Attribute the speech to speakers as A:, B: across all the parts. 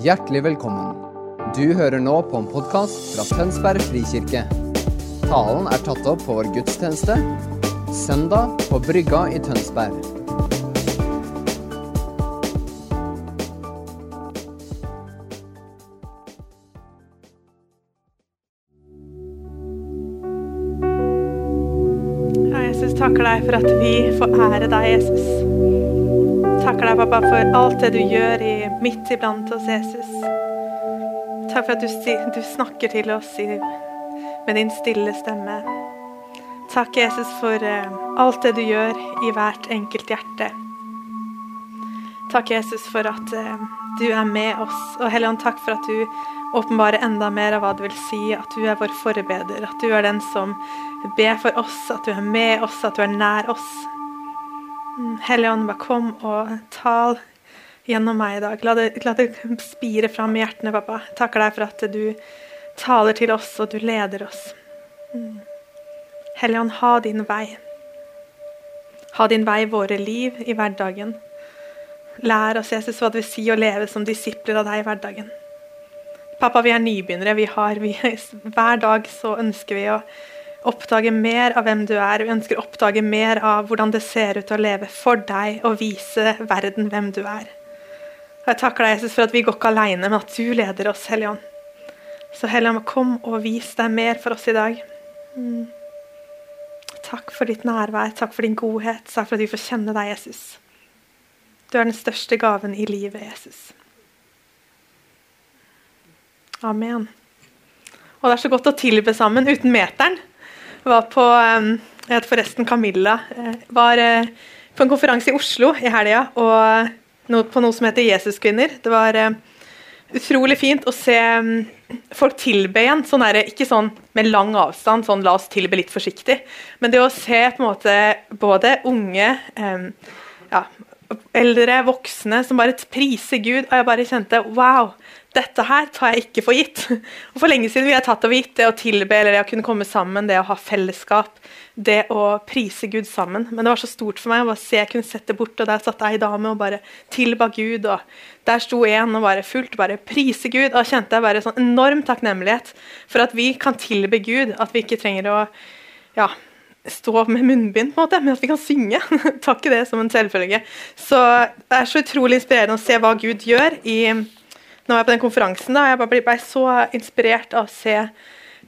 A: Hjertelig velkommen. Du hører nå på en podkast fra Tønsberg frikirke. Talen er tatt opp på vår gudstjeneste søndag på Brygga i Tønsberg.
B: Jesus, takker deg for at vi får ære deg, Jesus. Takker deg, pappa, for alt det du gjør i, midt iblant oss, Jesus. Takk for at du, du snakker til oss i, med din stille stemme. Takk, Jesus, for eh, alt det du gjør i hvert enkelt hjerte. Takk, Jesus, for at eh, du er med oss. Og Helligånd, takk for at du åpenbarer enda mer av hva det vil si at du er vår forbeder. At du er den som ber for oss, at du er med oss, at du er nær oss. Mm, Helligånd, bare kom og tal gjennom meg i dag. La det, la det spire fram i hjertene, pappa. Takker deg for at du taler til oss, og du leder oss. Mm. Helligånd, ha din vei. Ha din vei i våre liv, i hverdagen. Lær oss, Jesus, hva det vil si å leve som disipler av deg i hverdagen. Pappa, vi er nybegynnere. Vi har, vi, hver dag så ønsker vi å oppdage mer av hvem du er. Vi ønsker å oppdage mer av hvordan det ser ut å leve for deg og vise verden hvem du er. Og Jeg takker deg, Jesus, for at vi går ikke alene, men at du leder oss, Hellige Ånd. Så Hellige Ånd, kom og vis deg mer for oss i dag. Mm. Takk for ditt nærvær, takk for din godhet, takk for at vi får kjenne deg, Jesus. Du er den største gaven i livet, Jesus. Amen. Og det er så godt å tilbe sammen uten meteren. Var på um, Jeg heter forresten Camilla. eh, var eh, på en konferanse i Oslo i helga og no, på noe som heter Jesuskvinner. Det var eh, utrolig fint å se um, folk tilbe igjen. Sånn der, ikke sånn med lang avstand, sånn la oss tilbe litt forsiktig. Men det å se på en måte både unge, um, ja, eldre, voksne som bare priser Gud, og jeg bare kjente wow, dette her tar jeg ikke for gitt. Og For lenge siden vi har tatt det for gitt, det å tilbe, eller det å kunne komme sammen, det å ha fellesskap, det å prise Gud sammen. Men det var så stort for meg å se jeg kunne sette bort, og der satt ei dame og bare tilba Gud, og der sto en og bare fullt bare prise Gud. Og da kjente jeg bare sånn enorm takknemlighet for at vi kan tilbe Gud, at vi ikke trenger å ja, stå med munnbind, på en måte, men at vi kan synge. Ta ikke det som en selvfølge. Så det er så utrolig inspirerende å se hva Gud gjør i Nå var jeg på den konferansen, da, og jeg bare ble så inspirert av å se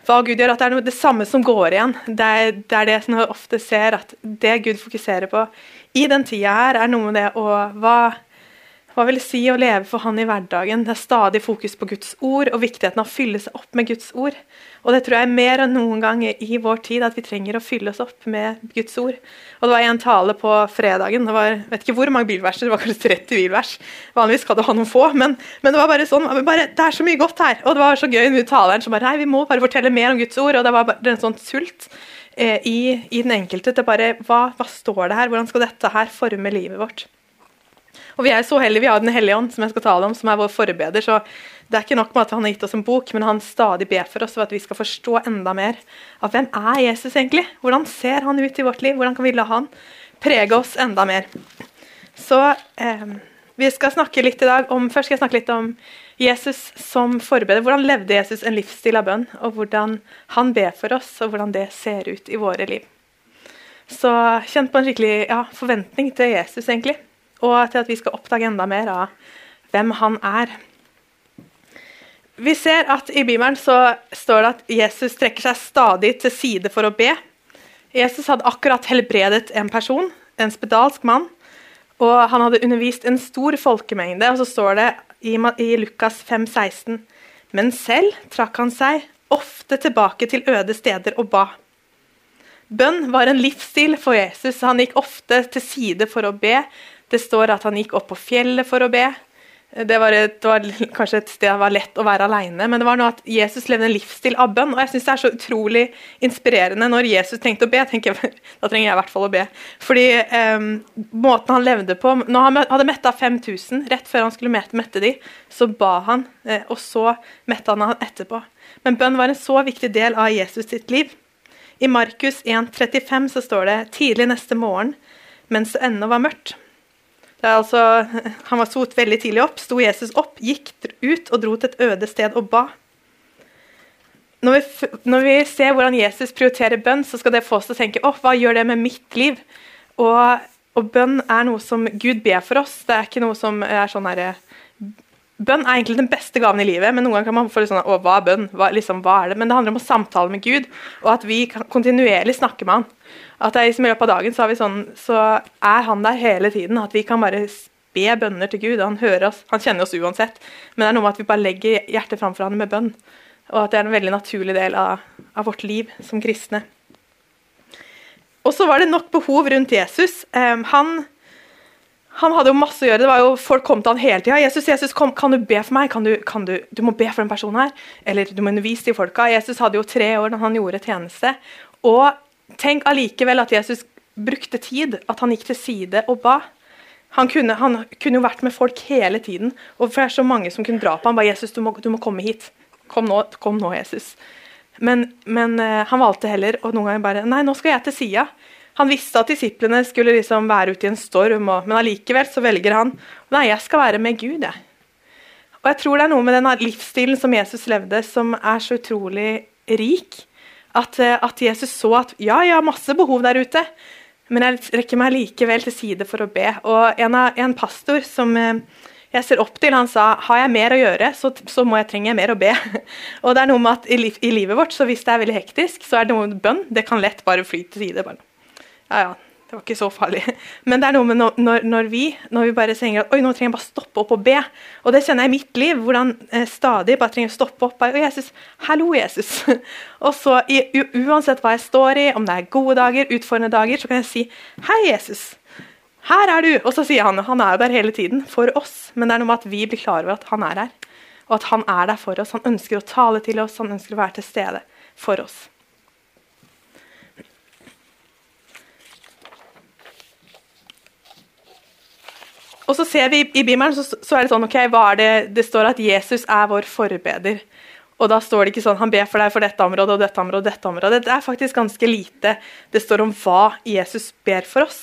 B: hva Gud gjør, at det er det samme som går igjen. Det er, det er det som jeg ofte ser, at det Gud fokuserer på i den tida her, er noe med det å hva, hva vil det si å leve for Han i hverdagen? Det er stadig fokus på Guds ord og viktigheten av å fylle seg opp med Guds ord. Og det tror jeg er mer enn noen gang i vår tid at vi trenger å fylle oss opp med Guds ord. Og det var en tale på fredagen. Det var vet ikke hvor mange bibelverser, det var kanskje 30 bibelvers. Vanligvis skal du ha noen få, men, men det var bare sånn bare, Det er så mye godt her. Og det var så gøy med taleren som bare Nei, vi må bare fortelle mer om Guds ord. Og det var bare en sånn sult eh, i, i den enkelte til bare hva, hva står det her? Hvordan skal dette her forme livet vårt? Og Vi er så heldige, vi har Den hellige ånd, som jeg skal tale om, som er vår forbeder. så Det er ikke nok med at han har gitt oss en bok, men han stadig ber for oss for at vi skal forstå enda mer av hvem er Jesus egentlig? Hvordan ser han ut i vårt liv? Hvordan kan vi la han prege oss enda mer? Så eh, vi skal snakke litt i dag om, Først skal jeg snakke litt om Jesus som forbeder. Hvordan levde Jesus en livsstil av bønn? Og hvordan han ber for oss, og hvordan det ser ut i våre liv. Så kjent på en skikkelig ja, forventning til Jesus, egentlig og til at vi skal oppdage enda mer av hvem han er. Vi ser at I Bibelen så står det at Jesus trekker seg stadig til side for å be. Jesus hadde akkurat helbredet en person, en spedalsk mann, og han hadde undervist en stor folkemengde. og Så står det i, Lukas 5, 16, Men selv trakk han seg ofte tilbake til øde steder og ba. Bønn var en livsstil for Jesus. Han gikk ofte til side for å be. Det står at han gikk opp på fjellet for å be. Det var, et, det var kanskje et sted det var lett å være alene, men det var noe at Jesus levde en livsstil av bønn. Og jeg syns det er så utrolig inspirerende når Jesus trengte å be. Jeg, da trenger jeg i hvert fall å be. Fordi um, måten han levde på Når han hadde metta 5000, rett før han skulle mette, de, så ba han, eh, og så metta han han etterpå. Men bønn var en så viktig del av Jesus sitt liv. I Markus 1,35 så står det tidlig neste morgen, mens det ennå var mørkt altså, han var sot veldig tidlig opp. Sto Jesus opp, gikk ut og dro til et øde sted og ba. Når vi, når vi ser hvordan Jesus prioriterer bønn, så skal det få oss til å tenke oh, hva gjør det med mitt liv? Og, og, bønn er noe som Gud ber for oss. Det er ikke noe som er sånn herre Bønn er egentlig den beste gaven i livet, men noen ganger kan man få litt sånn Å, hva er bønn? Hva, liksom, hva er det? Men det handler om å samtale med Gud, og at vi kontinuerlig snakker med Han. At det er, I løpet av dagen så, sånn, så, er Han der hele tiden. At vi kan bare be bønner til Gud. Han hører oss. Han kjenner oss uansett. Men det er noe med at vi bare legger hjertet framfor Han med bønn. Og at det er en veldig naturlig del av, av vårt liv som kristne. Og så var det nok behov rundt Jesus. Um, han han hadde jo masse å gjøre. det var jo Folk kom til han hele tida. 'Jesus, Jesus, kom, kan du be for meg? Kan du, kan du, du må be for den personen her.' Eller du må undervise de folka. Jesus hadde jo tre år da han gjorde tjeneste. Og tenk allikevel at Jesus brukte tid, at han gikk til side og ba. Han kunne, han kunne jo vært med folk hele tiden, og for det er så mange som kunne dra på ham. bare 'Jesus, du må, du må komme hit. Kom nå, kom nå Jesus.' Men, men uh, han valgte heller og noen ganger bare 'Nei, nå skal jeg til sida.' Han visste at disiplene skulle liksom være ute i en storm, og, men allikevel så velger han nei, jeg skal være med Gud. Jeg. Og jeg tror det er noe med den livsstilen som Jesus levde, som er så utrolig rik. At, eh, at Jesus så at ja, jeg har masse behov der ute, men jeg rekker meg likevel til side for å be. Og en, en pastor som eh, jeg ser opp til, han sa har jeg mer å gjøre, så, så må jeg trenge mer å be. Og det er noe med at i, i, livet vårt, så hvis det er veldig hektisk, så er det noe bønn. Det kan lett bare fly til side. bare ja, ja, det var ikke så farlig. Men det er noe med når, når, vi når vi bare trenger at oi, nå trenger jeg bare stoppe opp og be. Og det kjenner jeg i mitt liv, hvordan eh, stadig bare trenger å stoppe opp. Bare, Jesus, hallo, Jesus. Og så i, uansett hva jeg står i, om det er gode dager, utfordrende dager, så kan jeg si hei, Jesus. Her er du! Og så sier han han er jo der hele tiden for oss. Men det er noe med at vi blir klar over at han er her. Og at han er der for oss. Han ønsker å tale til oss, han ønsker å være til stede for oss. Og så ser vi i Bibelen så, så, er det sånn, ok, hva er det, det står at Jesus er vår forbeder. Og da står det ikke sånn han ber for deg for dette området og dette området. og dette området. Det er faktisk ganske lite det står om hva Jesus ber for oss.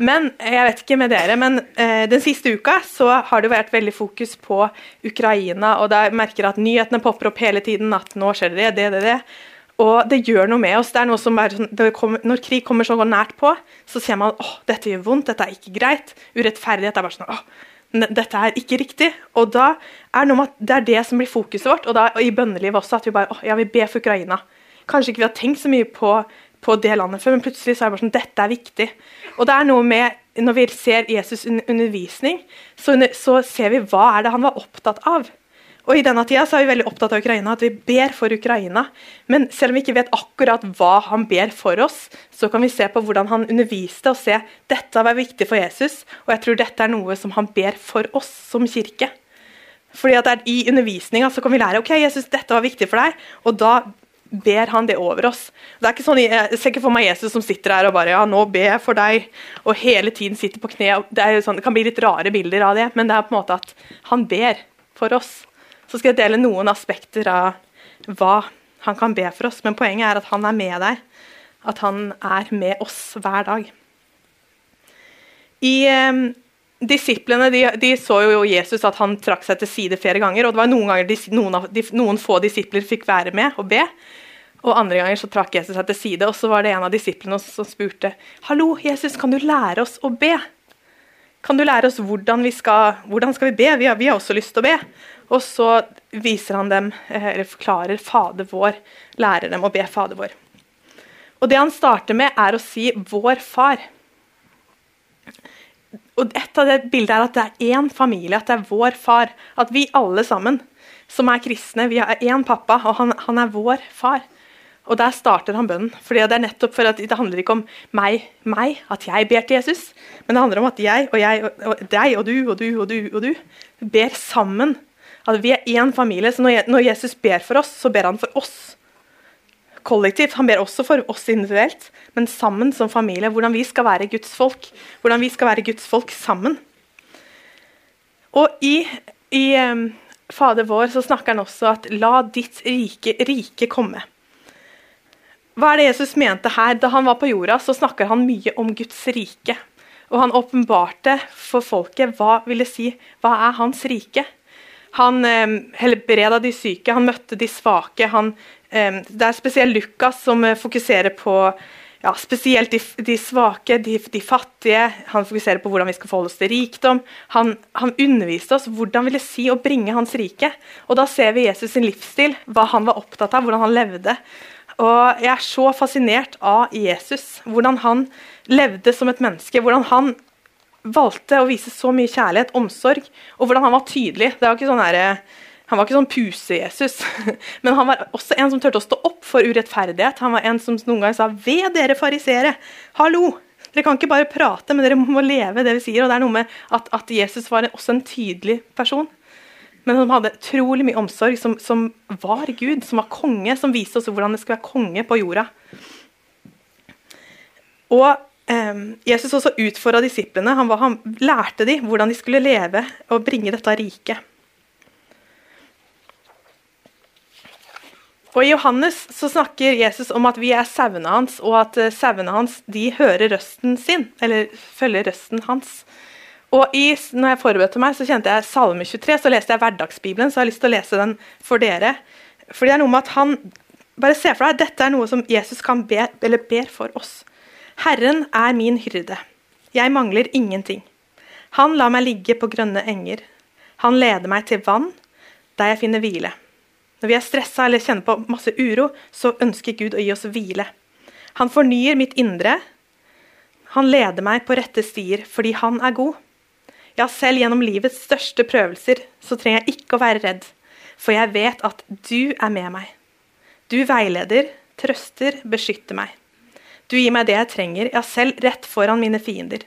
B: Men jeg vet ikke med dere, men eh, den siste uka så har det vært veldig fokus på Ukraina. og Jeg merker at nyhetene popper opp hele tiden. At nå skjer det det, det, det. Og det gjør noe med oss. det er noe som bare, sånn, kommer, Når krig kommer så nært på, så ser man at dette gjør vondt, dette er ikke greit. Urettferdighet er bare sånn åh, dette er ikke riktig. Og da er noe med at det er det som blir fokuset vårt, og, da, og i bønnelivet også. At vi bare åh, ja, vi ber for Ukraina. Kanskje ikke vi har tenkt så mye på, på det landet før, men plutselig så er det bare sånn dette er viktig. Og det er noe med når vi ser Jesus' undervisning, så, så ser vi hva er det han var opptatt av. Og I denne tida så er vi veldig opptatt av Ukraina, at vi ber for Ukraina. Men selv om vi ikke vet akkurat hva han ber for oss, så kan vi se på hvordan han underviste og se dette var viktig for Jesus. Og jeg tror dette er noe som han ber for oss som kirke. Fordi at I undervisninga kan vi lære ok, Jesus, dette var viktig for deg, og da ber han det over oss. Det er ikke sånn, Jeg ser ikke for meg Jesus som sitter her og bare ja, nå ber jeg for deg, og hele tiden sitter på kne. Det, sånn, det kan bli litt rare bilder av det, men det er på en måte at han ber for oss så skal jeg dele noen aspekter av hva han kan be for oss. Men poenget er at han er med deg. At han er med oss hver dag. I eh, Disiplene de, de, så jo Jesus at han trakk seg til side flere ganger. og det var Noen ganger de, noen, av, de, noen få disipler fikk være med og be. Og andre ganger så trakk Jesus seg til side. Og så var det en av disiplene som spurte Hallo, Jesus, kan du lære oss å be? Kan du lære oss hvordan vi skal, hvordan skal vi be? Vi har, vi har også lyst til å be. Og så viser han dem, eh, eller forklarer Fader vår, lærer dem å be Fader vår. Og Det han starter med, er å si 'vår far'. Og Et av det bildet er at det er én familie, at det er vår far. At vi alle sammen som er kristne, vi har én pappa, og han, han, er vår far. Og Der starter han bønnen. Fordi Det er nettopp for at det handler ikke om meg, meg, at jeg ber til Jesus, men det handler om at jeg og jeg og, deg og du og du og du og du ber sammen at vi er én familie. Så når Jesus ber for oss, så ber han for oss kollektivt. Han ber også for oss individuelt, men sammen som familie. Hvordan vi skal være Guds folk. Hvordan vi skal være Guds folk sammen. Og i, i um, Fader vår så snakker han også at 'la ditt rike, rike komme'. Hva er det Jesus mente her? Da han var på jorda, så snakker han mye om Guds rike. Og han åpenbarte for folket hva ville si, hva er hans rike. Han eh, helbreda de syke, han møtte de svake. Han, eh, det er spesielt Lukas som eh, fokuserer på ja, spesielt de, de svake, de, de, fattige. Han fokuserer på hvordan vi skal forholde oss til rikdom. Han, han underviste oss hvordan vil det si å bringe hans rike. Og Da ser vi Jesus sin livsstil, hva han var opptatt av, hvordan han levde. Og Jeg er så fascinert av Jesus, hvordan han levde som et menneske. Hvordan han valgte å vise så mye kjærlighet, omsorg, og hvordan han var tydelig. Det var ikke sånn der, han var ikke sånn puse-Jesus, men han var også en som turte å stå opp for urettferdighet. Han var en som noen ganger sa 'Ved dere farisere, hallo!' Dere kan ikke bare prate, men dere må leve det vi sier. og det er noe med at, at Jesus var også en tydelig person, men som hadde utrolig mye omsorg, som, som, var Gud, som var konge, som viste oss hvordan det skulle være konge på jorda. Og eh, Jesus også utfordra disiplene. Han, var, han lærte dem hvordan de skulle leve og bringe dette riket. Og I Johannes så snakker Jesus om at vi er sauene hans, og at uh, sauene hans de hører røsten sin, eller følger røsten hans. Og i, når jeg forberedte meg, så kjente jeg Salme 23, så leste jeg Hverdagsbibelen. Så jeg har lyst til å lese den for dere. Fordi det er noe med at han Bare se for deg, dette er noe som Jesus kan be, eller ber for oss. Herren er min hyrde. Jeg mangler ingenting. Han lar meg ligge på grønne enger. Han leder meg til vann, der jeg finner hvile. Når vi er stressa eller kjenner på masse uro, så ønsker Gud å gi oss hvile. Han fornyer mitt indre. Han leder meg på rette stier fordi han er god. Ja, selv gjennom livets største prøvelser så trenger jeg ikke å være redd, for jeg vet at du er med meg. Du veileder, trøster, beskytter meg. Du gir meg det jeg trenger, ja, selv rett foran mine fiender.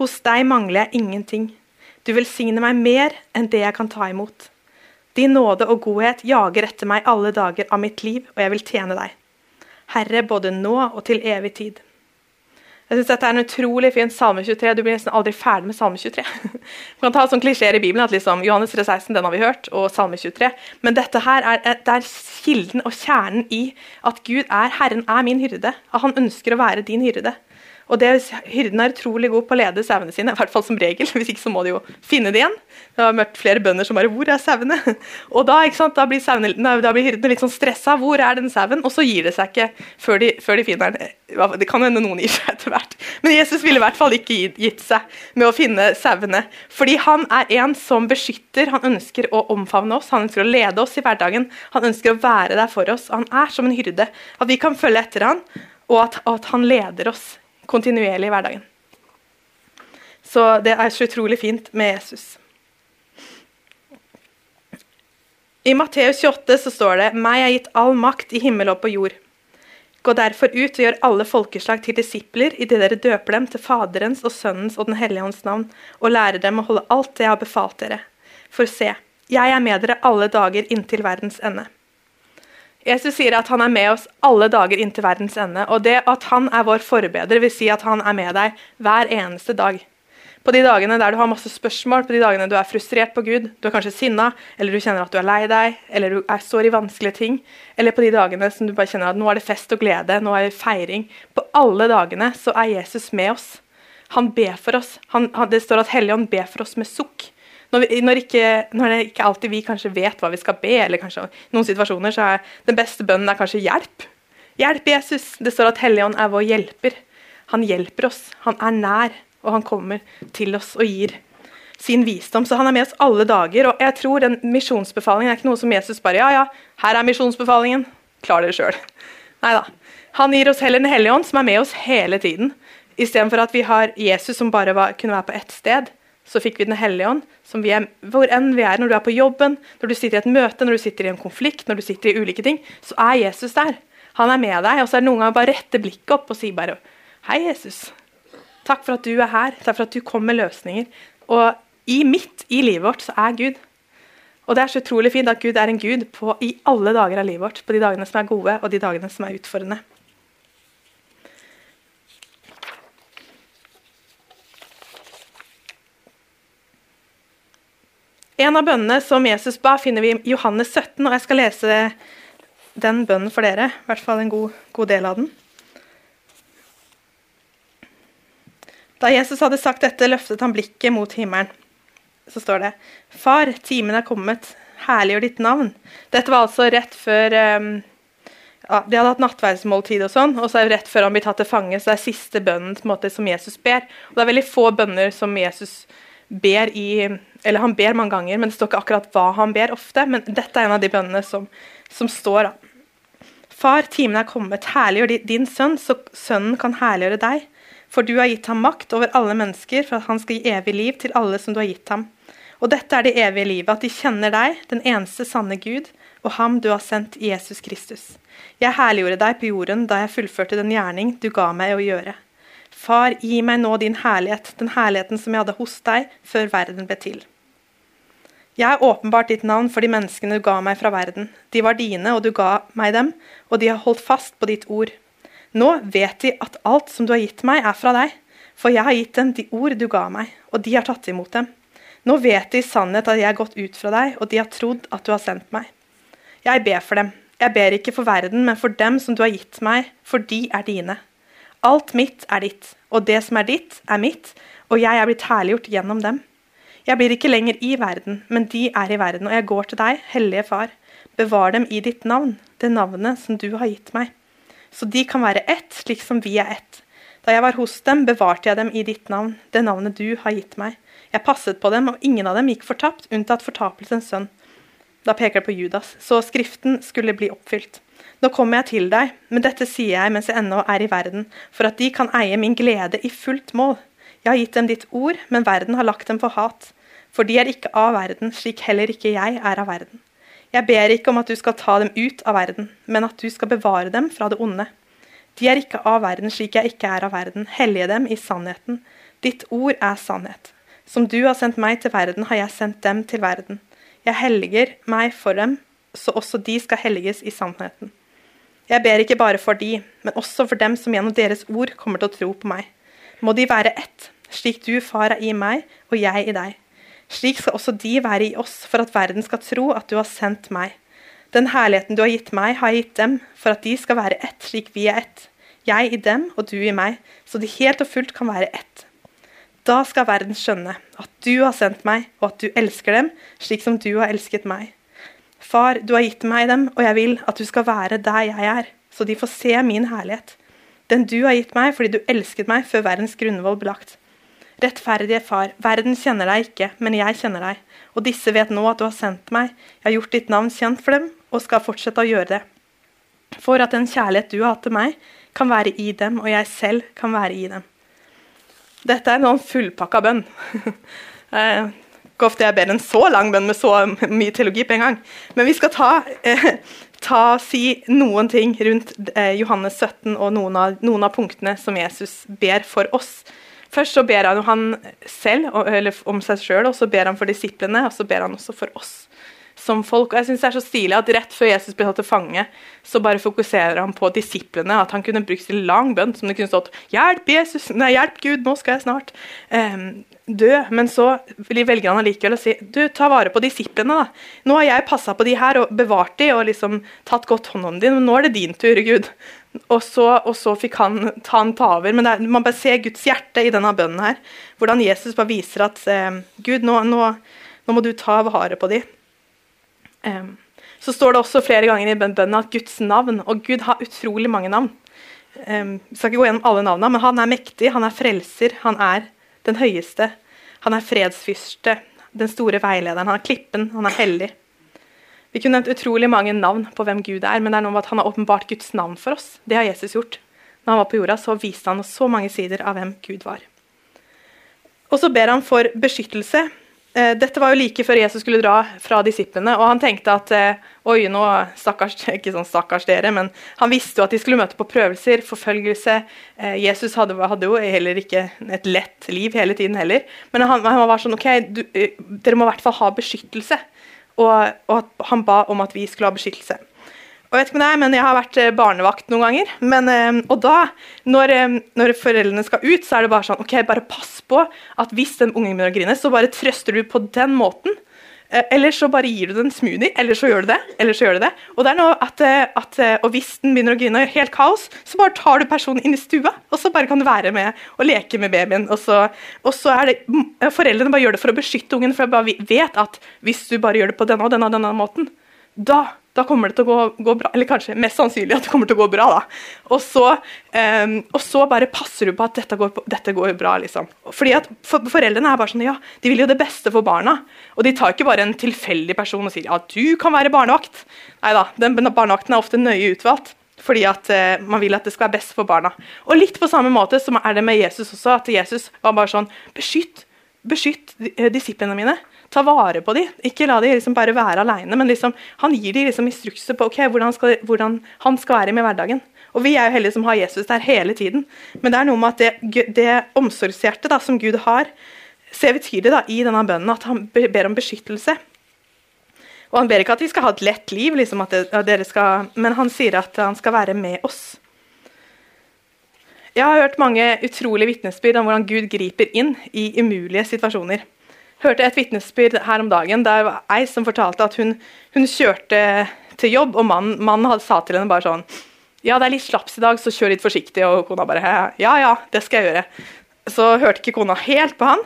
B: Hos deg mangler jeg ingenting. Du velsigner meg mer enn det jeg kan ta imot. Din nåde og godhet jager etter meg alle dager av mitt liv, og jeg vil tjene deg. Herre, både nå og til evig tid. Jeg synes dette er en utrolig fin salme 23. Du blir nesten aldri ferdig med salme 23. Man kan ta sånn klisjeer i Bibelen at liksom, Johannes 3,16 den har vi hørt, og salme 23. Men dette her er, det er kilden og kjernen i at Gud er Herren er min hyrde. At han ønsker å være din hyrde. Og det, Hyrden er utrolig god på å lede sauene sine, i hvert fall som regel. Hvis ikke så må de jo finne det igjen. Det har møtt flere bønder som bare 'Hvor er sauene?' Og da, da, blir, sauene, da blir hyrdene litt sånn stressa. 'Hvor er den sauen?' Og så gir det seg ikke før de, før de finner den. Det kan hende noen gir seg etter hvert. Men Jesus ville i hvert fall ikke gitt seg med å finne sauene. Fordi han er en som beskytter. Han ønsker å omfavne oss, han ønsker å lede oss i hverdagen. Han ønsker å være der for oss. Han er som en hyrde. At vi kan følge etter han, og at, at han leder oss kontinuerlig i hverdagen. Så det er så utrolig fint med Jesus. I Matteus 28 så står det:" Meg er gitt all makt i himmel og på jord. Gå derfor ut og gjør alle folkeslag til disipler idet dere døper dem til Faderens og Sønnens og Den hellige ånds navn, og lærer dem å holde alt det jeg har befalt dere. For se, jeg er med dere alle dager inntil verdens ende. Jesus sier at han er med oss alle dager inntil verdens ende. Og det at han er vår forbeder, vil si at han er med deg hver eneste dag. På de dagene der du har masse spørsmål, på de dagene du er frustrert på Gud, du er kanskje sinna, eller du kjenner at du er lei deg, eller du står i vanskelige ting, eller på de dagene som du bare kjenner at nå er det fest og glede, nå er det feiring På alle dagene så er Jesus med oss. Han ber for oss. Han, det står at Helligånd ber for oss med sukk. Når, vi, når, ikke, når, ikke alltid vi kanskje vet hva vi skal be, eller kanskje i noen situasjoner så er den beste bønnen er kanskje hjelp. Hjelp, Jesus. Det står at Helligånd er vår hjelper. Han hjelper oss. Han er nær, og han kommer til oss og gir sin visdom. Så han er med oss alle dager. Og jeg tror den misjonsbefalingen er ikke noe som Jesus bare Ja, ja, her er misjonsbefalingen. Klar dere sjøl. Nei da. Han gir oss heller Den hellige ånd, som er med oss hele tiden. Istedenfor at vi har Jesus som bare var, kunne være på ett sted så fikk vi Den hellige ånd, som vi er, hvor enn vi er, når du er på jobben, når du sitter i et møte, når du sitter i en konflikt, når du sitter i ulike ting, så er Jesus der. Han er med deg. Og så er det noen ganger bare rette blikket opp og si bare Hei, Jesus. Takk for at du er her. Takk for at du kom med løsninger. Og i midt i livet vårt så er Gud. Og det er så utrolig fint at Gud er en Gud på, i alle dager av livet vårt. På de dagene som er gode, og de dagene som er utfordrende. En av bønnene som Jesus ba, finner vi i Johannes 17, og jeg skal lese den bønnen for dere. I hvert fall en god, god del av den. Da Jesus hadde sagt dette, løftet han blikket mot himmelen. Så står det Far, timen er kommet. Herliggjør ditt navn. Dette var altså rett før um, ja, De hadde hatt nattverdsmåltid og sånn, og så er det rett før han blir tatt til fange. Så det er siste bønnen måte, som Jesus ber. Og det er veldig få bønner som Jesus ber i Eller han ber mange ganger, men det står ikke akkurat hva han ber ofte. Men dette er en av de bønnene som, som står. da. Far, timen er kommet. Herliggjør din sønn, så sønnen kan herliggjøre deg. For du har gitt ham makt over alle mennesker, for at han skal gi evig liv til alle som du har gitt ham. Og dette er det evige livet, at de kjenner deg, den eneste sanne Gud, og ham du har sendt, Jesus Kristus. Jeg herliggjorde deg på jorden da jeg fullførte den gjerning du ga meg å gjøre. Far, gi meg nå din herlighet, den herligheten som jeg hadde hos deg før verden ble til. Jeg har åpenbart ditt navn for de menneskene du ga meg fra verden. De var dine, og du ga meg dem, og de har holdt fast på ditt ord. Nå vet de at alt som du har gitt meg, er fra deg, for jeg har gitt dem de ord du ga meg, og de har tatt imot dem. Nå vet de i sannhet at jeg har gått ut fra deg, og de har trodd at du har sendt meg. Jeg ber for dem. Jeg ber ikke for verden, men for dem som du har gitt meg, for de er dine. Alt mitt er ditt, og det som er ditt, er mitt, og jeg er blitt herliggjort gjennom dem. Jeg blir ikke lenger i verden, men de er i verden, og jeg går til deg, Hellige Far. Bevar dem i ditt navn, det navnet som du har gitt meg så de kan være ett, slik som vi er ett. Da jeg var hos dem, bevarte jeg dem i ditt navn, det navnet du har gitt meg. Jeg passet på dem, og ingen av dem gikk fortapt, unntatt fortapelsens sønn. Da peker det på Judas, så Skriften skulle bli oppfylt. Nå kommer jeg til deg, men dette sier jeg mens jeg ennå er i verden, for at de kan eie min glede i fullt mål. Jeg har gitt dem ditt ord, men verden har lagt dem for hat. For de er ikke av verden, slik heller ikke jeg er av verden. Jeg ber ikke om at du skal ta dem ut av verden, men at du skal bevare dem fra det onde. De er ikke av verden slik jeg ikke er av verden. Hellige dem i sannheten. Ditt ord er sannhet. Som du har sendt meg til verden, har jeg sendt dem til verden. Jeg helliger meg for dem, så også de skal helliges i sannheten. Jeg ber ikke bare for de, men også for dem som gjennom deres ord kommer til å tro på meg. Må de være ett, slik du, far, er i meg og jeg i deg. Slik skal også de være i oss, for at verden skal tro at du har sendt meg. Den herligheten du har gitt meg, har jeg gitt dem, for at de skal være ett, slik vi er ett. Jeg i dem og du i meg, så de helt og fullt kan være ett. Da skal verden skjønne at du har sendt meg, og at du elsker dem, slik som du har elsket meg. Far, du har gitt meg dem, og jeg vil at du skal være der jeg er, så de får se min herlighet. Den du har gitt meg fordi du elsket meg før verdens grunnvoll ble lagt. Rettferdige Far, verden kjenner deg ikke, men jeg kjenner deg, og disse vet nå at du har sendt meg. Jeg har gjort ditt navn kjent for dem, og skal fortsette å gjøre det. For at den kjærlighet du har hatt til meg, kan være i dem, og jeg selv kan være i dem. Dette er noen fullpakka bønn. Ikke ofte jeg ber en så lang bønn med så mye teologi på en gang. Men vi skal ta, eh, ta si noen ting rundt eh, Johannes 17 og noen av, noen av punktene som Jesus ber for oss. Først så ber han han selv om seg sjøl, og så ber han for disiplene, og så ber han også for oss som folk. Og jeg synes Det er så stilig at rett før Jesus ble tatt til fange, så bare fokuserer han på disiplene. At han kunne brukt sin lang bønn, som det kunne stått 'Hjelp, Jesus! Nei, hjelp Gud, nå skal jeg snart um, dø'. Men så velger han allikevel å si 'Du, ta vare på disiplene, da'. Nå har jeg passa på de her og bevart de og liksom tatt godt hånd om dem, men nå er det din tur, Gud. Og så, og så, fikk han ta han ta over. Men er, man bare ser Guds hjerte i denne bønnen her. Hvordan Jesus bare viser at eh, Gud, nå, nå, nå, må du ta vare på dem. Så står det også flere ganger i bønnen at Guds navn Og Gud har utrolig mange navn. Um, vi skal ikke gå gjennom alle navnene, men han er mektig, han er frelser, han er den høyeste. Han er fredsfyrste, den store veilederen, han er klippen, han er hellig. Vi kunne nevnt utrolig mange navn på hvem Gud er, men det er noe med at han har åpenbart Guds navn for oss. Det har Jesus gjort. Når han var på jorda, så viste han oss så mange sider av hvem Gud var. Og så ber han for beskyttelse. Eh, dette var jo like før Jesus skulle dra fra disiplene, og han tenkte at eh, oi, nå stakkars, ikke sånn stakkars dere, men han visste jo at de skulle møte på prøvelser, forfølgelse. Eh, Jesus hadde, hadde jo heller ikke et lett liv hele tiden heller, men han, han var sånn OK, du, dere må i hvert fall ha beskyttelse og, og, han ba om at vi skulle ha beskyttelse. Og Jeg vet ikke det er, men jeg har vært eh, barnevakt noen ganger. Men, eh, og da, når, eh, når, foreldrene skal ut, så er det bare sånn OK, bare pass på at hvis den ungen begynner å grine, så bare trøster du på den måten. Eller så bare gir du den smoothie, eller så gjør du det. eller så gjør du det. Og det er noe at, at og hvis den begynner å grine og gjør helt kaos, så bare tar du personen inn i stua, og så bare kan du være med og leke med babyen. Og så, og så er det Foreldrene bare gjør det for å beskytte ungen, for de bare vet at hvis du bare gjør det på denne og denne, og denne måten, da da kommer det til å gå, gå, bra. Eller kanskje mest sannsynlig at det kommer til å gå bra. da. Og så, um, og så bare passer du på at dette går, dette går bra. liksom. Fordi at for, Foreldrene er bare sånn, ja, de vil jo det beste for barna. Og de tar ikke bare en tilfeldig person og sier ja, du kan være barnevakt. Nei da, den barnevakten er ofte nøye utvalgt. Fordi at uh, man vil at det skal være best for barna. Og litt på samme måte som er det med Jesus også. At Jesus var bare sånn Beskytt, beskytt eh, disiplene mine ta vare på dem. Ikke la dem liksom bare være alene, men liksom, han gir dem liksom instrukser på okay, hvordan, skal, hvordan, han skal være med hverdagen. Og Vi er jo heldige som har Jesus der hele tiden. Men det er noe med at det, det omsorgshjertet da, som Gud har, ser vi tydelig da, i denne bønnen at han ber om beskyttelse. Og Han ber ikke at vi skal ha et lett liv, liksom at, det, at dere skal, men han sier at han skal være med oss. Jeg har hørt mange utrolige vitnesbyrd om hvordan Gud griper inn i umulige situasjoner hørte et vitnesbyrd her om dagen der var ei som fortalte at hun, hun kjørte til jobb, og mannen, mannen sa til henne bare sånn Ja, det er litt slaps i dag, så kjør litt forsiktig. Og kona bare Ja, ja, det skal jeg gjøre. Så hørte ikke kona helt på han.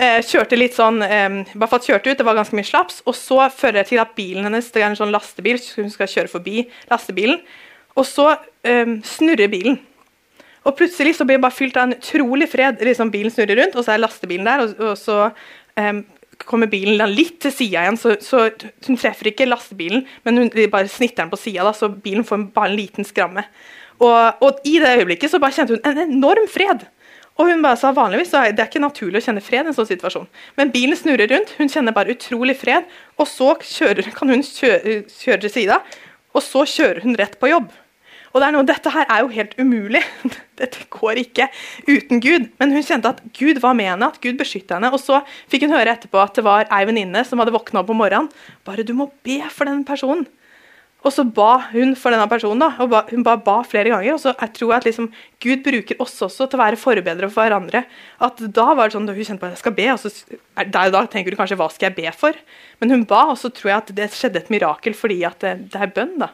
B: Eh, kjørte litt sånn eh, bare for at kjørte ut, det var ganske mye slaps. Og så fører det til at bilen hennes det er en sånn lastebil, hun skal kjøre forbi lastebilen. Og så eh, snurrer bilen. Og plutselig så blir det bare fylt av en utrolig fred. liksom Bilen snurrer rundt, og så er lastebilen der, og, og så um, kommer bilen litt til sida igjen, så, så, hun treffer ikke lastebilen, men hun bare snitter den på sida, så bilen får bare en liten skramme. Og, og, i det øyeblikket så bare kjente hun en enorm fred. Og hun bare sa vanligvis så er ikke naturlig å kjenne fred i en sånn situasjon. Men bilen snurrer rundt, hun kjenner bare utrolig fred, og så kjører, kan hun kjøre, kjøre til sida, og så kjører hun rett på jobb. Og det er noe, Dette her er jo helt umulig. Dette går ikke uten Gud. Men hun kjente at Gud var med henne, at Gud beskytta henne. Og så fikk hun høre etterpå at det var ei venninne som hadde våkna opp om morgenen. Bare du må be for den personen. Og så ba hun for denne personen. da, og ba, Hun ba, ba, flere ganger. og så jeg tror at liksom, Gud bruker oss også til å være forbedrere for hverandre. at Da var det sånn, da hun kjente på at jeg skal be, og så der og da tenker du kanskje hva skal jeg be for? Men hun ba, og så tror jeg at det skjedde et mirakel fordi at det, det er bønn. da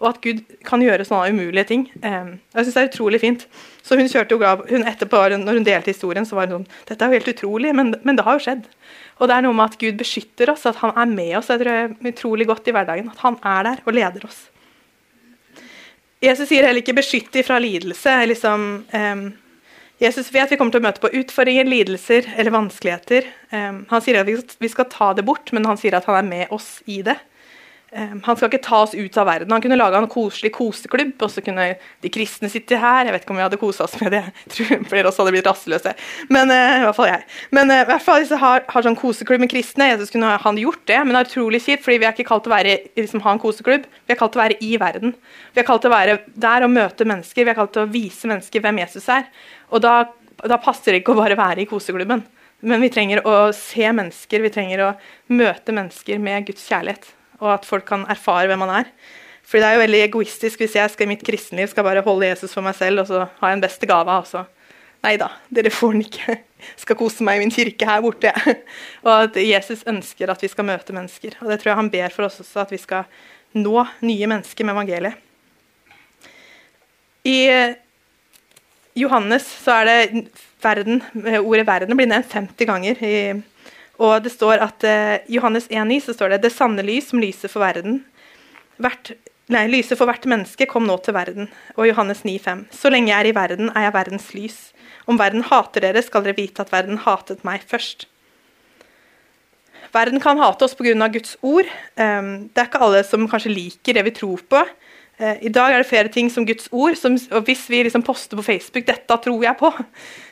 B: og at Gud kan gjøre sånne umulige ting. Um, jeg synes det er utrolig fint. Så hun kjørte jo grav, hun etterpå, når hun delte historien, så var hun sånn Dette er jo helt utrolig, men, men, det har jo skjedd. Og det er noe med at Gud beskytter oss, at han er med oss. Jeg tror det er utrolig godt i hverdagen. At han er der og leder oss. Jesus sier heller ikke 'beskytt fra lidelse'. Liksom, um, Jesus vet vi kommer til å møte på utfordringer, lidelser eller vanskeligheter. Um, han sier at vi skal ta det bort, men han sier at han er med oss i det. Um, han skal ikke ta oss ut av verden. Han kunne laga en koselig koseklubb, og så kunne de kristne sitte her. Jeg vet ikke om vi hadde kosa oss med det. Jeg tror flere av oss hadde blitt rastløse. Men uh, i hvert fall jeg. Men uh, i hvert fall hvis jeg har, har sånn koseklubb med kristne, Jesus kunne han gjort det, men det er utrolig kjipt, fordi vi er ikke kalt til å være, liksom, ha en koseklubb. Vi er kalt til å være i verden. Vi er kalt til å være der og møte mennesker. Vi er kalt til å vise mennesker hvem Jesus er. Og da, da passer det ikke å bare være i koseklubben. Men vi trenger å se mennesker, vi trenger å møte mennesker med Guds kjærlighet og at folk kan erfare hvem han er. For det er jo veldig egoistisk hvis jeg skal i mitt kristenliv skal bare holde Jesus for meg selv, og så har jeg den beste gava, Også. Nei da, dere får den ikke. Jeg skal kose meg i min kirke her borte. og at Jesus ønsker at vi skal møte mennesker. Og det tror jeg han ber for oss også, at vi skal nå nye mennesker med evangeliet. I Johannes så er det verden, ordet 'verden' blir nevnt 50 ganger i og det står at uh, Johannes 1,9 så står det det sanne lys som lyser for verden. Hvert, nei, lyset for hvert menneske kom nå til verden. Og Johannes 9,5. Så lenge jeg er i verden, er jeg verdens lys. Om verden hater dere, skal dere vite at verden hatet meg først. Verden kan hate oss pga. Guds ord. Um, det er ikke alle som kanskje liker det vi tror på. Uh, I dag er det flere ting som Guds ord. Som, og hvis vi liksom poster på Facebook 'dette tror jeg på',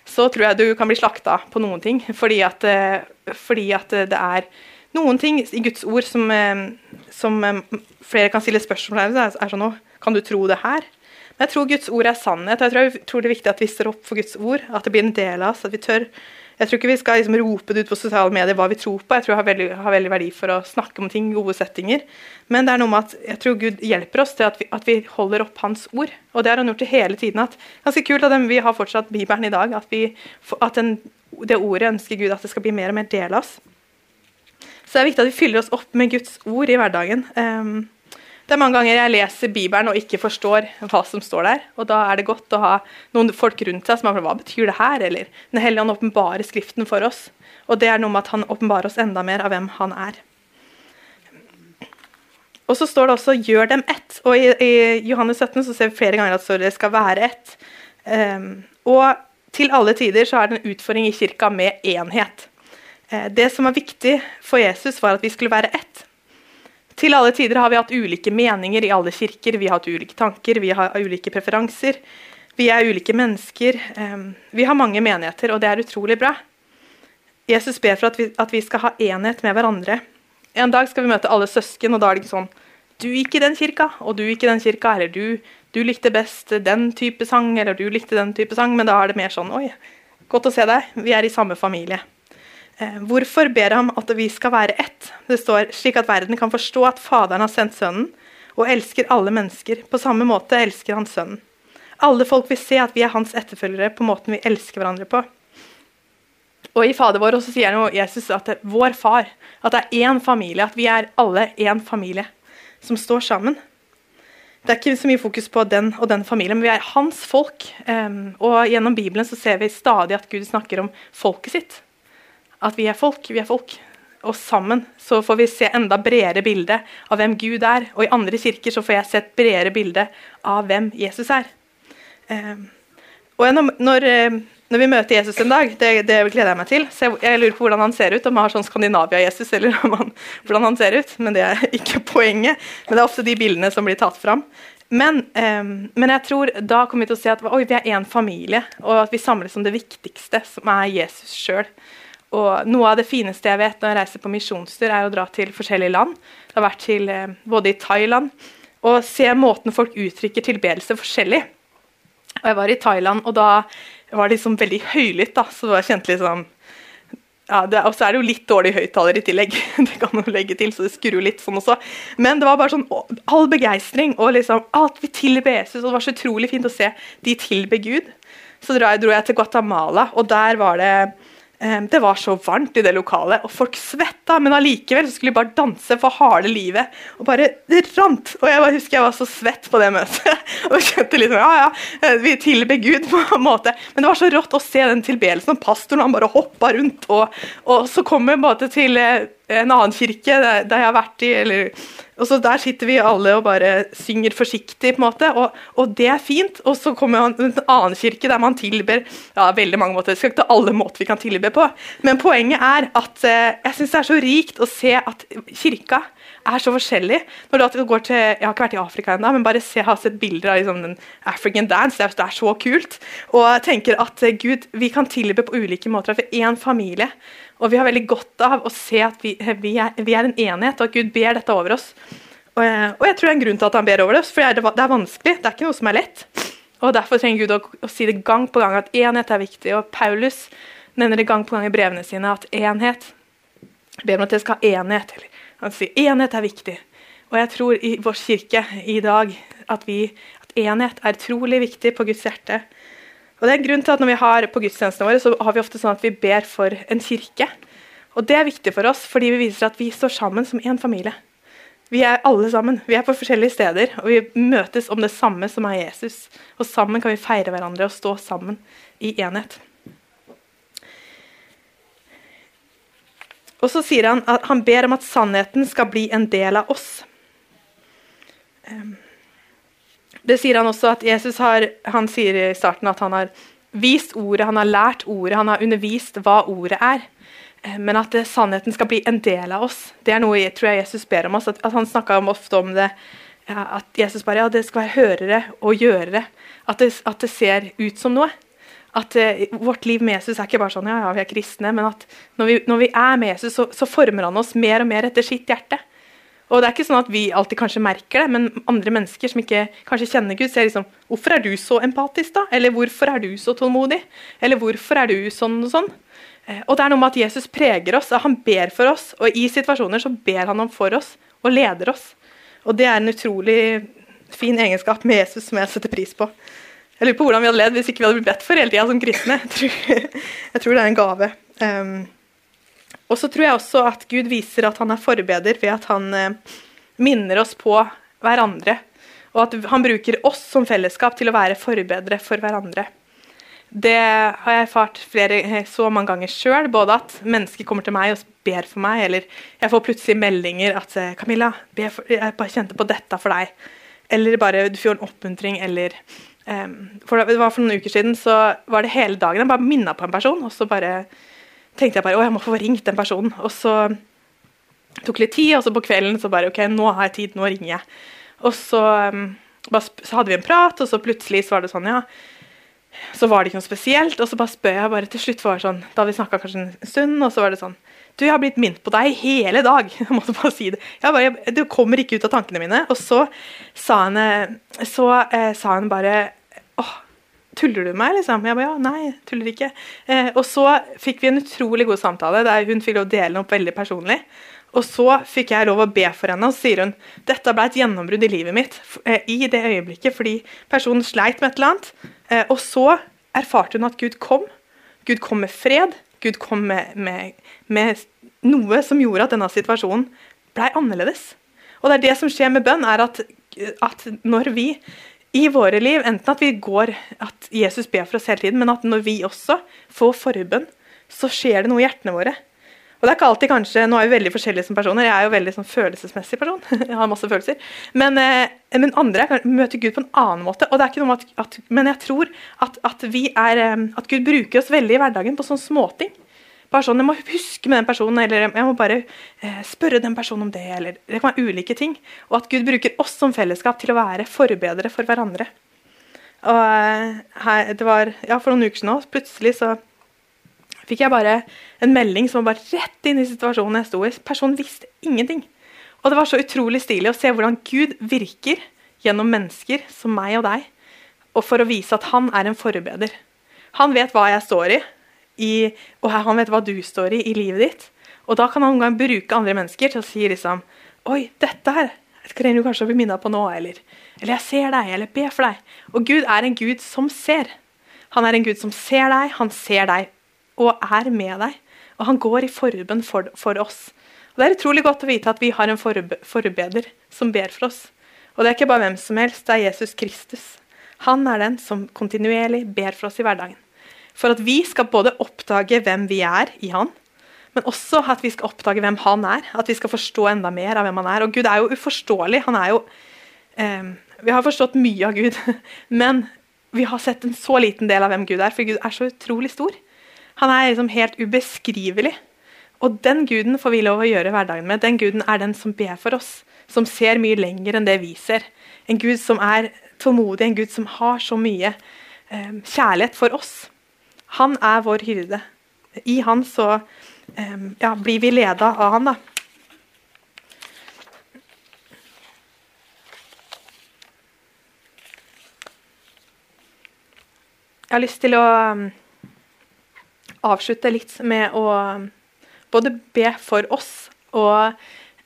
B: så tror jeg du kan bli slakta på noen ting. Fordi at, uh, fordi at det er noen ting i Guds ord som, uh, som flere kan stille spørsmål. Er, er sånn, Kan du tro det her? Men jeg tror Guds ord er sannhet. Jeg tror, jeg tror det er viktig at vi står opp for Guds ord. At det blir en del av oss. At vi tør jeg tror ikke vi skal liksom rope det ut på sosiale medier hva vi tror på. Jeg tror det har veldig, har veldig verdi for å snakke om ting, gode settinger. Men det er noe med at jeg tror Gud hjelper oss til at vi, at vi holder opp Hans ord. Og det har han gjort det hele tiden. At, ganske kult at vi har fortsatt Bibelen i dag. At, vi, at den, det ordet ønsker Gud at det skal bli mer og mer del av oss. Så det er viktig at vi fyller oss opp med Guds ord i hverdagen. Um, det er mange ganger jeg leser Bibelen og ikke forstår hva som står der. Og da er det godt å ha noen folk rundt seg som har hva betyr det her? Eller Den hellige ånd åpenbarer Skriften for oss. Og det er noe med at han åpenbarer oss enda mer av hvem han er. Og så står det også 'gjør dem ett'. Og i, i Johannes 17 så ser vi flere ganger at det skal være ett. Um, og til alle tider så er det en utfordring i kirka med enhet. Uh, det som var viktig for Jesus, var at vi skulle være ett. Til alle tider har vi hatt ulike meninger i alle kirker. Vi har hatt ulike tanker, vi har ulike preferanser. Vi er ulike mennesker. Vi har mange menigheter, og det er utrolig bra. Jesus ber for at vi, at vi skal ha enhet med hverandre. En dag skal vi møte alle søsken, og da er det ikke sånn Du gikk i den kirka, og du gikk i den kirka, eller du, du likte best den type sang, eller du likte den type sang, men da er det mer sånn Oi, godt å se deg. Vi er i samme familie. Eh, hvorfor ber han at vi skal være ett? Det står slik at verden kan forstå at Faderen har sendt Sønnen, og elsker alle mennesker. På samme måte elsker han Sønnen. Alle folk vil se at vi er hans etterfølgere på måten vi elsker hverandre på. Og I Fader vår også sier han Jesus at det er vår far, at det er én familie, at vi er alle én familie som står sammen. Det er ikke så mye fokus på den og den familien, men vi er hans folk. Um, og Gjennom Bibelen så ser vi stadig at Gud snakker om folket sitt. At vi er folk, vi er folk. Og sammen så får vi se enda bredere bilde av hvem Gud er. Og i andre kirker så får jeg se et bredere bilde av hvem Jesus er. Um, og når, når når vi møter Jesus en dag, det, det gleder jeg meg til. Så jeg, jeg, lurer på hvordan han ser ut, om han har sånn Skandinavia-Jesus, eller han, hvordan han ser ut. Men det er ikke poenget. Men det er ofte de bildene som blir tatt fram. Men, um, men jeg tror da kommer vi til å se at oi, vi er én familie, og at vi samles om det viktigste, som er Jesus sjøl. Og noe av det fineste jeg vet når jeg reiser på misjonstur, er å dra til forskjellige land. Jeg har vært til uh, både i Thailand og se måten folk uttrykker tilbedelse forskjellig. Og jeg var i Thailand, og da var det liksom veldig høylytt, da, så jeg kjente liksom ja, Og så er det jo litt dårlig høyttaler i tillegg, det kan man legge til, så det skurrer litt sånn også. Men det var bare sånn all begeistring og liksom alt vi tilber Jesus, og det var så utrolig fint å se de tilbe Gud. Så dro jeg, dro jeg til Guatemala, og der var det det var så varmt i det lokalet, og folk svetta, men allikevel skulle de bare danse for harde livet. Og bare Det rant! Og jeg husker jeg var så svett på det møtet. og kjente liksom Ja, ja, eh, vi tilber Gud på en måte. Men det var så rått å se den tilbedelsen, og pastoren han bare hoppa rundt. Og, og så kom vi til eh, en annen kirke der, der jeg har vært i, eller og så Der sitter vi alle og bare synger forsiktig, på en måte, og, og det er fint. Og så kommer man en annen kirke der man tilber ja, veldig mange måter. Jeg skal ikke ta alle måter vi kan tilbe på, men poenget er at eh, jeg syns det er så rikt å se at kirka er så forskjellig. Når du går til, Jeg har ikke vært i Afrika ennå, men bare se, har sett bilder av liksom, den African dance. Det er så kult. Og jeg tenker at eh, Gud, vi kan tilbe på ulike måter. For er én familie. Og vi har veldig godt av å se at vi, vi, er, vi er, en enhet, og at Gud ber dette over oss. Og, og, jeg tror det er en grunn til at han ber over oss, for det er, det er vanskelig. Det er ikke noe som er lett. Og Derfor trenger Gud å, å, si det gang på gang at enhet er viktig. Og Paulus nevner det gang på gang i brevene sine at enhet ber om at det skal ha enhet. Eller, han sier enhet er viktig. Og jeg tror i vår kirke i dag at, vi, at enhet er utrolig viktig på Guds hjerte. Og det er en grunn til at Når vi har på gudstjenestene våre, så har vi ofte sånn at vi ber for en kirke. Og Det er viktig for oss, fordi vi viser at vi står sammen som én familie. Vi er alle sammen. Vi er på forskjellige steder, og vi møtes om det samme som er Jesus. Og sammen kan vi feire hverandre og stå sammen i enhet. Og så sier han at han ber om at sannheten skal bli en del av oss. Um, det sier han også at Jesus har, han sier i starten at han har vist ordet, han har lært ordet, han har undervist hva ordet er. Eh, men at det, sannheten skal bli en del av oss. Det er noe jeg tror jeg Jesus ber om oss. At, at han snakka ofte om det. At Jesus bare ja, det skal være hørere og gjørere. At det, at det ser ut som noe. At eh, Vårt liv med Jesus er ikke bare sånn ja, ja, vi er kristne, men at når vi, når vi er med Jesus, så, så former han oss mer og mer etter sitt hjerte. Og det er ikke sånn at vi alltid kanskje merker det, men andre mennesker som ikke kanskje kjenner Gud, ser liksom Hvorfor er du så empatisk, da? Eller hvorfor er du så tålmodig? Eller hvorfor er du sånn og sånn? Eh, og det er noe med at Jesus preger oss, at han ber for oss. Og i situasjoner så ber han om for oss og leder oss. Og det er en utrolig fin egenskap med Jesus som jeg setter pris på. Jeg lurer på hvordan vi hadde ledd hvis ikke vi hadde blitt bedt for hele tida som kristne. Jeg tror, jeg tror, det er en gave. Um, Og så tror jeg også at Gud viser at han er forbeder ved at han eh, minner oss på hverandre. Og at han bruker oss som fellesskap til å være forbedere for hverandre. Det har jeg erfart flere, eh, så mange ganger sjøl. Både at mennesker kommer til meg og ber for meg, eller jeg får plutselig meldinger at eh, 'Camilla, for, jeg bare kjente på dette for deg.' Eller bare du får en oppmuntring, eller um, for Det var for noen uker siden, så var det hele dagen jeg bare minna på en person, og så bare tenkte jeg bare 'Å, jeg må få ringt den personen'. Og så tok litt tid, og så på kvelden så bare 'OK, nå har jeg tid, nå ringer jeg'. Og så, um, så hadde vi en prat, og så plutselig så var det sånn, ja så var det ikke noe spesielt. Og så bare spør jeg bare til slutt, for sånn, da hadde vi snakka kanskje en stund, og så var det sånn Du, jeg har blitt minnet på deg hele dag. Jeg måtte bare si det. Bare, jeg, det kommer ikke ut av tankene mine. Og så sa han, så, eh, sa han bare åh, tuller du meg, liksom? Jeg bare ja, nei, tuller ikke. Eh, og så fikk vi en utrolig god samtale der hun fikk lov å dele opp veldig personlig. Og så fikk jeg lov å be for henne, og så sier hun dette ble et gjennombrudd i livet mitt eh, i det øyeblikket fordi personen sleit med et eller annet. Eh, og så erfarte hun at Gud kom. Gud kom med fred. Gud kom med, med, med noe som gjorde at denne situasjonen ble annerledes. Og det er det som skjer med bønn, er at, at når vi i våre liv, enten at vi går, at Jesus ber for oss hele tiden, men at når vi også får forbønn, så skjer det noe i hjertene våre. Og det er ikke alltid kanskje, Nå er vi veldig forskjellige som personer. Jeg er jo veldig sånn følelsesmessig person. jeg har masse følelser. Men, eh, men andre kan møte Gud på en annen måte. og det er ikke noe at, at Men jeg tror at, at, er, eh, at, Gud bruker oss veldig i hverdagen på sånne småting. Bare sånn, Jeg må huske med den personen, eller jeg må bare eh, spørre den personen om det. eller Det kan være ulike ting. Og at Gud bruker oss som fellesskap til å være forbedre for hverandre. Og eh, her, det var, ja, For noen uker siden også, plutselig så fikk jeg bare en melding som var bare rett inn i situasjonen jeg sto i. Personen visste ingenting. Og det var så utrolig stilig å se hvordan Gud virker gjennom mennesker som meg og deg, og for å vise at han er en forbeder. Han vet hva jeg står i, i og han vet hva du står i i livet ditt. Og da kan han noen gang bruke andre mennesker til å si liksom Oi, dette her trenger du kanskje å bli minna på nå, eller Eller jeg ser deg, eller ber for deg. Og Gud er en Gud som ser. Han er en Gud som ser deg, han ser deg og er med deg. Og han går i forbønn for, for, oss. Og Det er utrolig godt å vite at vi har en forbe forbeder som ber for oss. Og det er ikke bare hvem som helst, det er Jesus Kristus. Han er den som kontinuerlig ber for oss i hverdagen. For at vi skal både oppdage hvem vi er i Han, men også at vi skal oppdage hvem Han er. At vi skal forstå enda mer av hvem Han er. Og Gud er jo uforståelig. Han er jo eh, Vi har forstått mye av Gud, men vi har sett en så liten del av hvem Gud er, for Gud er så utrolig stor. Han er liksom helt ubeskrivelig. Og den guden får vi lov å gjøre hverdagen med. Den guden er den som ber for oss, som ser mye lenger enn det vi ser. En gud som er tålmodig, en gud som har så mye eh, kjærlighet for oss. Han er vår hyrde. I han så ja, blir vi leda av han, da. Jeg har lyst til å avslutte litt med å både be for oss og,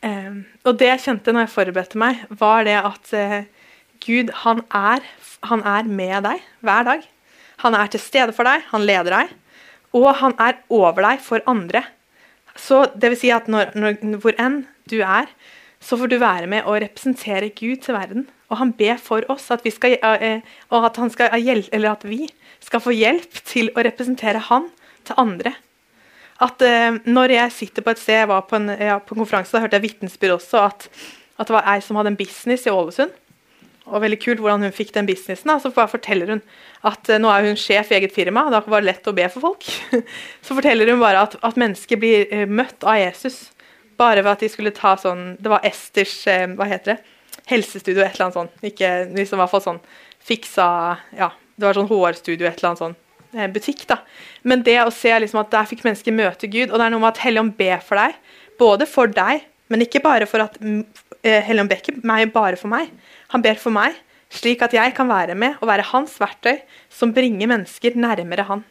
B: og det jeg kjente når jeg forberedte meg, var det at eh, Gud, han er, han er med deg hver dag. Han er til stede for deg, han leder deg, og han er over deg for andre. Så det vil si at når, når, hvor enn du er, så får du være med og representere Gud til verden. Og han ber for oss at vi, skal, eh, og at, skal, at vi skal få hjelp til å representere han til andre. At uh, når jeg sitter på et sted, jeg var på en, ja, på en konferanse, da hørte jeg vitnesbyrd også at, at, det var ei som hadde en business i Ålesund. Og veldig kult hvordan hun fikk den businessen. Da. Så forteller hun at uh, nå er hun sjef i eget firma, da var det lett å be for folk. så forteller hun bare at, at mennesker blir uh, møtt av Jesus bare ved at de skulle ta sånn Det var Esters hva heter det, helsestudio, et eller annet sånt. Ikke liksom i sånn fiksa Ja, det var sånn HR-studio, et eller annet sånt Eh, butikk. da. Men det å se liksom at der fikk mennesker møte Gud, og det er noe med at Helligånd ber for deg, både for deg, men ikke bare for at eh, ber ikke meg bare for meg. Han ber for meg, slik at jeg kan være med og være hans verktøy som bringer mennesker nærmere han.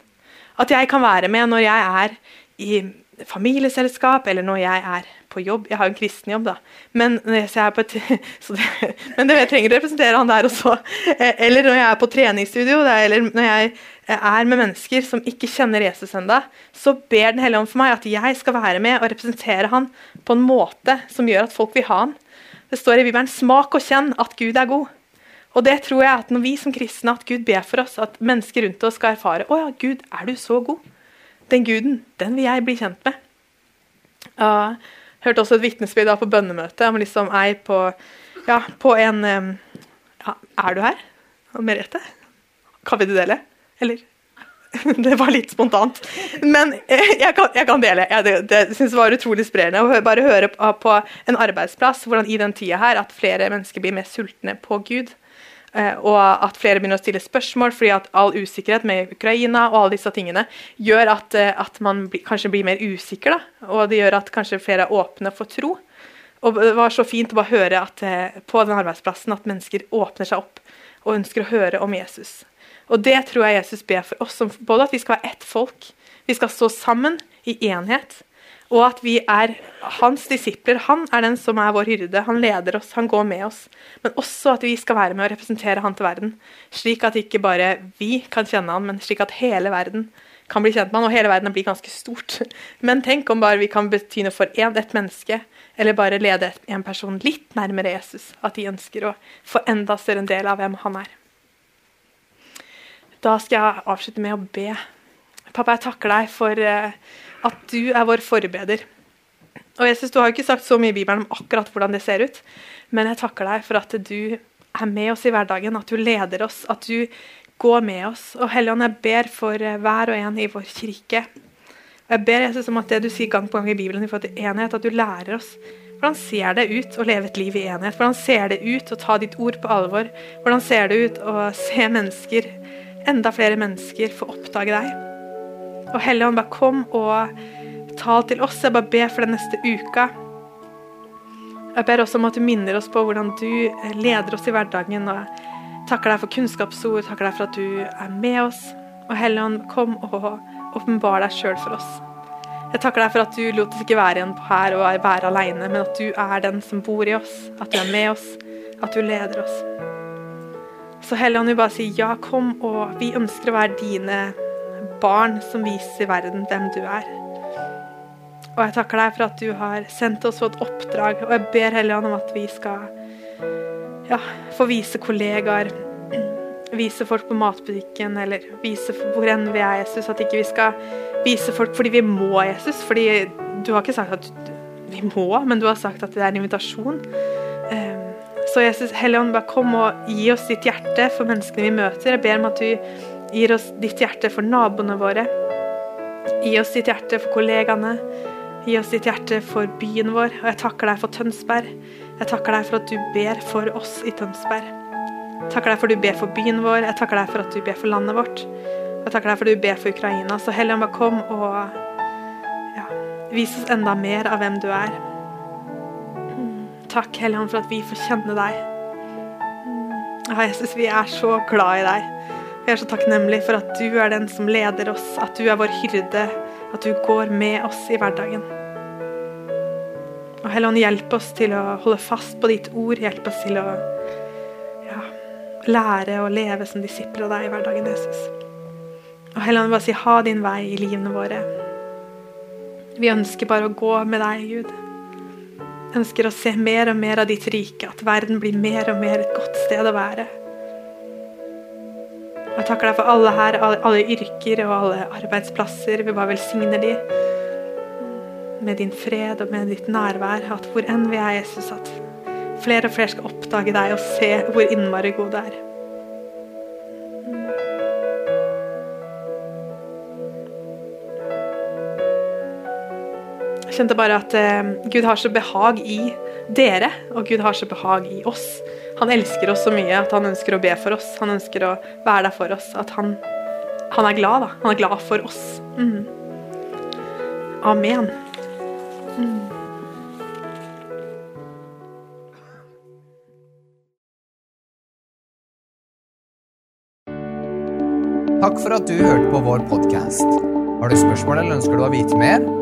B: At jeg kan være med når jeg er i familieselskap, eller når jeg er på jobb. Jeg har en kristen jobb, da. Men, et, det, men det, jeg trenger å representere han der også. Eh, eller når jeg er på treningsstudio, eller når jeg er med mennesker som ikke kjenner Jesus enda, så ber Den hellige ånd for meg at jeg skal være med og representere han på en måte som gjør at folk vil ha han. Det står i Bibelen 'smak og kjenn at Gud er god'. Og det tror jeg at når vi som kristne at Gud ber for oss, at mennesker rundt oss skal erfare 'Å ja, Gud, er du så god?' Den guden, den vil jeg bli kjent med. Jeg hørte også et vitnesbyrd på bønnemøtet om liksom ei på, ja, på en ja, Er du her? Merete? Kan vi dele? Eller? Det var litt spontant. Men jeg kan, jeg kan dele. Jeg det, det synes var utrolig inspirerende å bare høre på en arbeidsplass hvordan i den tida her at flere mennesker blir mer sultne på Gud. Eh, og at flere begynner å stille spørsmål fordi at all usikkerhet med Ukraina og alle disse tingene gjør at, eh, at man bli, kanskje blir mer usikker. Da. Og det gjør at kanskje flere er åpne for tro. Og det var så fint å bare høre at, eh, på den arbeidsplassen at mennesker åpner seg opp og ønsker å høre om Jesus. Og det tror jeg Jesus ber for oss, både at vi skal være ett folk, vi skal stå sammen i enhet, og at vi er hans disipler. Han er den som er vår hyrde. Han leder oss, han går med oss. Men også at vi skal være med å representere han til verden. Slik at ikke bare vi kan kjenne han, men slik at hele verden kan bli kjent med han. Og hele verden blir ganske stort. Men tenk om bare vi kan bety noe for én, et menneske, eller bare lede en person litt nærmere Jesus. At de ønsker å få enda større en del av hvem han er. Da skal jeg avslutte med å be. Pappa, jeg takker deg for eh, at du er vår forbeder. Og Jesus, Du har jo ikke sagt så mye i Bibelen om akkurat hvordan det ser ut, men jeg takker deg for at du er med oss i hverdagen, at du leder oss, at du går med oss. Og Helligånd, jeg ber for eh, hver og en i vår kirke. Og Jeg ber Jesus om at det du sier gang på gang i Bibelen i forhold til enhet, at du lærer oss hvordan ser det ut å leve et liv i enhet? Hvordan ser det ut å ta ditt ord på alvor? Hvordan ser det ut å se mennesker enda flere mennesker får oppdage deg. Og Helligånd, bare kom og tal til oss. Jeg bare ber for den neste uka. Jeg ber også om at du minner oss på hvordan du eh, leder oss i hverdagen. og Takker deg for kunnskapsord, takker deg for at du er med oss. Og Helligånd, kom og åpenbar deg sjøl for oss. Jeg takker deg for at du lot oss ikke være igjen her og være aleine, men at du er den som bor i oss, at du er med oss, at du leder oss. Så Helligånd vil bare si ja, kom, og vi ønsker å være dine barn som viser verden hvem du er. Og jeg takker deg for at du har sendt oss på et oppdrag, og jeg ber Helligånd om at vi skal ja, få vise kollegaer, vise folk på matbutikken, eller vise hvor enn vi er, Jesus. At ikke vi skal vise folk fordi vi må, Jesus. Fordi du har ikke sagt at vi må, men du har sagt at det er en invitasjon. Um, så Jesus Helligånd, bare kom og gi oss ditt hjerte for menneskene vi møter. Jeg ber om at du gir oss ditt hjerte for naboene våre. Gi oss ditt hjerte for kollegaene. Gi oss ditt hjerte for byen vår. Og jeg takker deg for Tønsberg. Jeg takker deg for at du ber for oss i Tønsberg. Jeg takker deg for at du ber for byen vår. Jeg takker deg for at du ber for landet vårt. Jeg takker deg for at du ber for Ukraina. Så Helligånd, bare kom og ja, vis oss enda mer av hvem du er. Takk, Helligånd, for at vi får kjenne deg. Ja, Jesus, vi er så glad i deg. Vi er så takknemlige for at du er den som leder oss, at du er vår hyrde, at du går med oss i hverdagen. Og Helligånd, hjelp oss til å holde fast på ditt ord. Hjelp oss til å ja, lære å leve som disipler av deg i hverdagen, Jesus. Og Helligånd, bare si ha din vei i livene våre. Vi ønsker bare å gå med deg, Gud ønsker å se mer og mer av ditt rike, at verden blir mer og mer et godt sted å være. Jeg takker deg for alle her, alle yrker og alle arbeidsplasser. Vi bare velsigner de med din fred og med ditt nærvær. At hvor enn vi er, Jesus, at flere og flere skal oppdage deg og se hvor innmari god du er. Kjente bare at eh, Gud har så behag i dere, og Gud har så behag i oss. Han elsker oss så mye at han ønsker å be for oss. Han ønsker å være der for oss. At han, han er glad, da. Han er glad for oss. Mm. Amen. Mm.
A: Takk for at du hørte på vår podkast. Har du spørsmål eller ønsker du å vite mer?